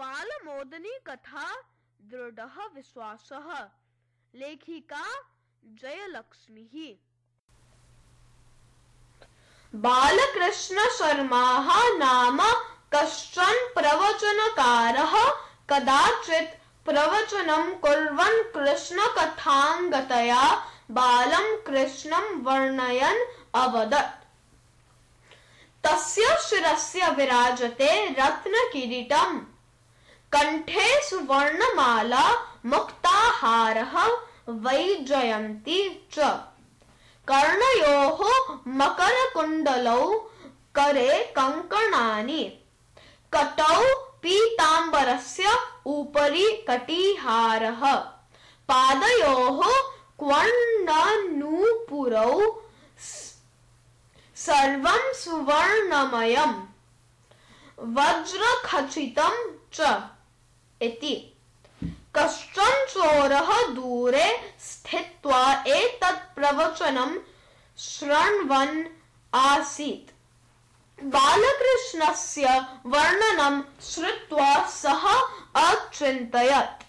बालमोदनी कथा दृढः विश्वासः। लेखिका जयलक्ष्मीः। बालकृष्णशर्माः नाम कश्चन प्रवचनकारः, कदाचित् प्रवचनं कुर्वन् कृष्णकथाङ्गतया बालं कृष्णं वर्णयन् अवदत्। तस्य शिरस्य विराजते रत्नकिरीटम्। कण्ठे सुवर्णमाला मुक्ताहारः वैजयन्ती च। कर्णयोः मकरकुण्डलौ करे कङ्कणानि कटौ पीताम्बरस्य उपरि कटिहारः। पादयोः क्वर्णनूपुरौ सर्वं सुवर्णमयम्। वज्रखचितं च। इति। कश्चन चोरः दूरे स्थित्वा एतत् प्रवचनं शृण्वन् आसीत्। बालकृष्णस्य वर्णनं श्रुत्वा सः अचिन्तयत्।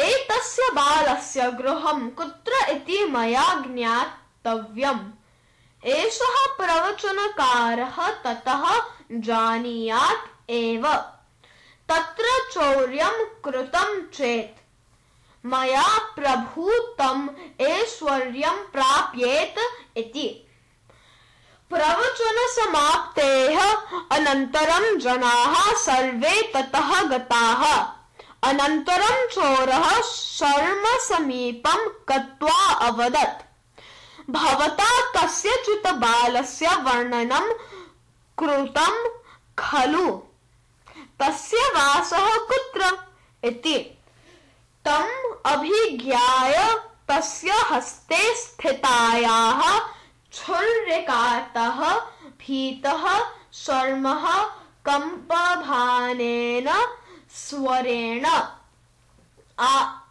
एतस्य बालस्य गृहं कुत्र इति मया ज्ञातव्यम्। एषः प्रवचनकारः ततः जानीयात् एव। तत्र चौर्यं कृतं चेत्। मया प्रभूतम् ऐश्वर्यं प्राप्येत इति। प्रवचनसमाप्तेः अनन्तरं जनाः सर्वे ततः गताः। अनन्तरं चोरः शर्मसमीपं गत्वा अवदत्। भवता कस्यचित् बालस्य वर्णनं कृतं खलु। तस्य वासः कुत्र? इति। तम् अभिज्ञाय तस्य हस्ते स्थितायाः छुर्रिकातः भीतः शर्मः कम्पभानेन स्वरेण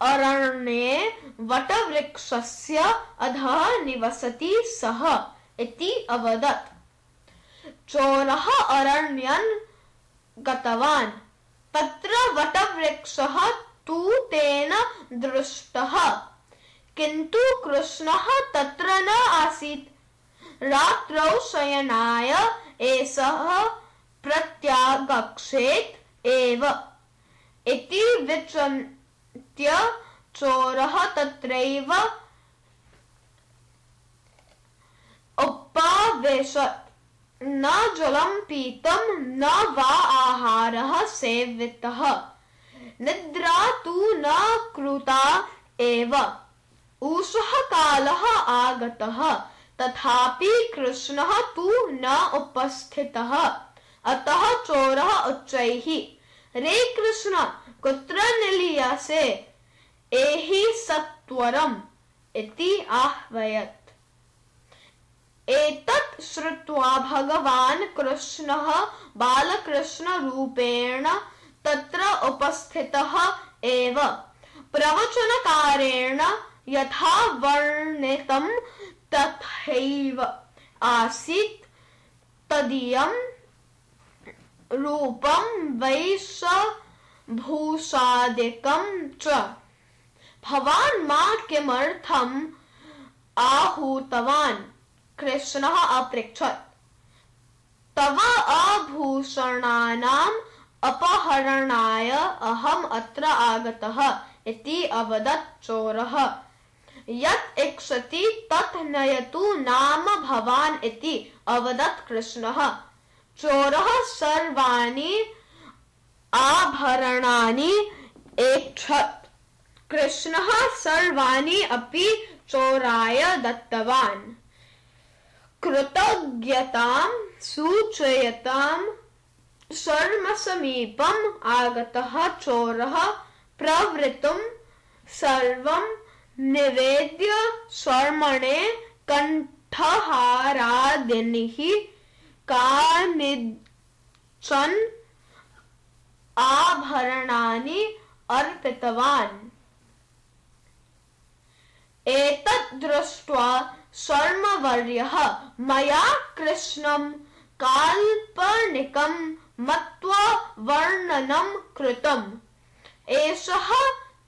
अरण्ये वटवृक्षस्य अधः निवसति सः इति अवदत्। चोरः अरण्यन् गतवान्। तत्र वटवृक्षः तु तेन दृष्टः। किन्तु कृष्णः तत्र न आसीत्। रात्रौ शयनाय एषः प्रत्यागच्छेत् एव। इति चोरः तत्रैव उपावेशत् न जलं पीतं न वा आहारः सेवितः। निद्रा तु न कृता एव। उषः कालः आगतः, तथापि कृष्णः तु न उपस्थितः। अतः चोरः उच्चैः, रे कृष्ण, कुत्र निलीयसे? एहि सत्वरम् इति आह्वयत्। एतत् श्रुत्वा भगवान् कृष्णः बालकृष्णरूपेण तत्र उपस्थितः एव। प्रवचनकारेण यथा वर्णितं तथैव आसीत्। तदीयं रूपं वैश भूषादिकं च। भवान् मा किमर्थम् आहूतवान्? कृष्णः अपृच्छत्। तव आभूषणानाम् अपहरणाय अहम् अत्र आगतः इति अवदत् चोरः। यत् इच्छति तत् नयतु नाम भवान् इति अवदत् कृष्णः। चोरः सर्वाणि आभरणानि ऐच्छत् कृष्णः सर्वाणि अपि चोराय दत्तवान्। कृतज्ञतां सूचयतां शर्मसमीपम् आगतः चोरः सर्वं निवेद्य शर्मणे कण्ठहारादिनिः कानिचन आभरणानि अर्पितवान् एतत् दृष्ट्वा शर्मवर्यः मया कृष्णं काल्पनिकं मत्वा वर्णनं कृतम्। एषः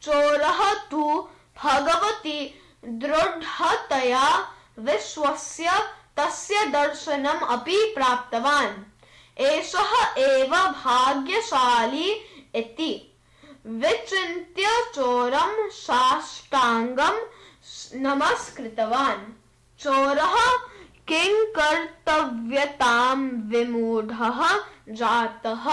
चोरः तु भगवती दृढतया विश्वस्य तस्य दर्शनम् अपि प्राप्तवान्। एषः एव भाग्यशाली इति। विचिन्त्य चोरं साष्टाङ्गं नमस्कृतवान्। चोरः किं कर्तव्यतां विमूढः जातः।